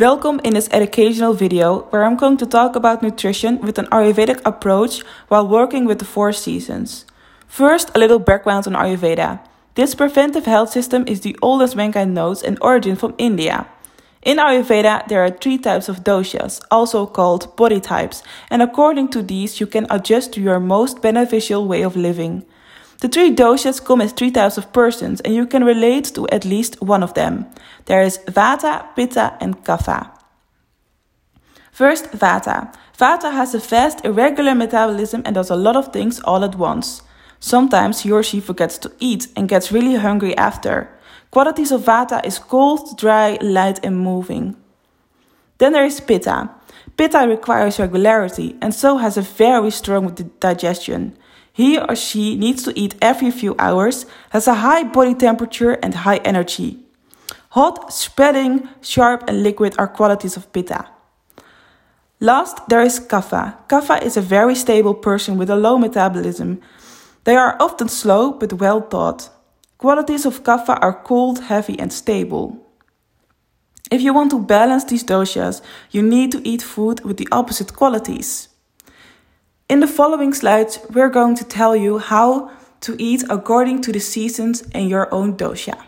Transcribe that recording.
Welcome in this educational video where I'm going to talk about nutrition with an Ayurvedic approach while working with the four seasons. First, a little background on Ayurveda. This preventive health system is the oldest mankind knows and origin from India. In Ayurveda, there are three types of doshas, also called body types, and according to these, you can adjust to your most beneficial way of living. The three doshas come as three types of persons, and you can relate to at least one of them. There is Vata, Pitta, and Kapha. First, Vata. Vata has a fast, irregular metabolism and does a lot of things all at once. Sometimes he or she forgets to eat and gets really hungry after. Qualities of Vata is cold, dry, light, and moving. Then there is Pitta. Pitta requires regularity and so has a very strong digestion. He or she needs to eat every few hours, has a high body temperature and high energy. Hot, spreading, sharp, and liquid are qualities of Pitta. Last, there is Kapha. Kapha is a very stable person with a low metabolism. They are often slow but well taught. Qualities of Kapha are cold, heavy, and stable. If you want to balance these doshas, you need to eat food with the opposite qualities. In the following slides, we're going to tell you how to eat according to the seasons and your own dosha.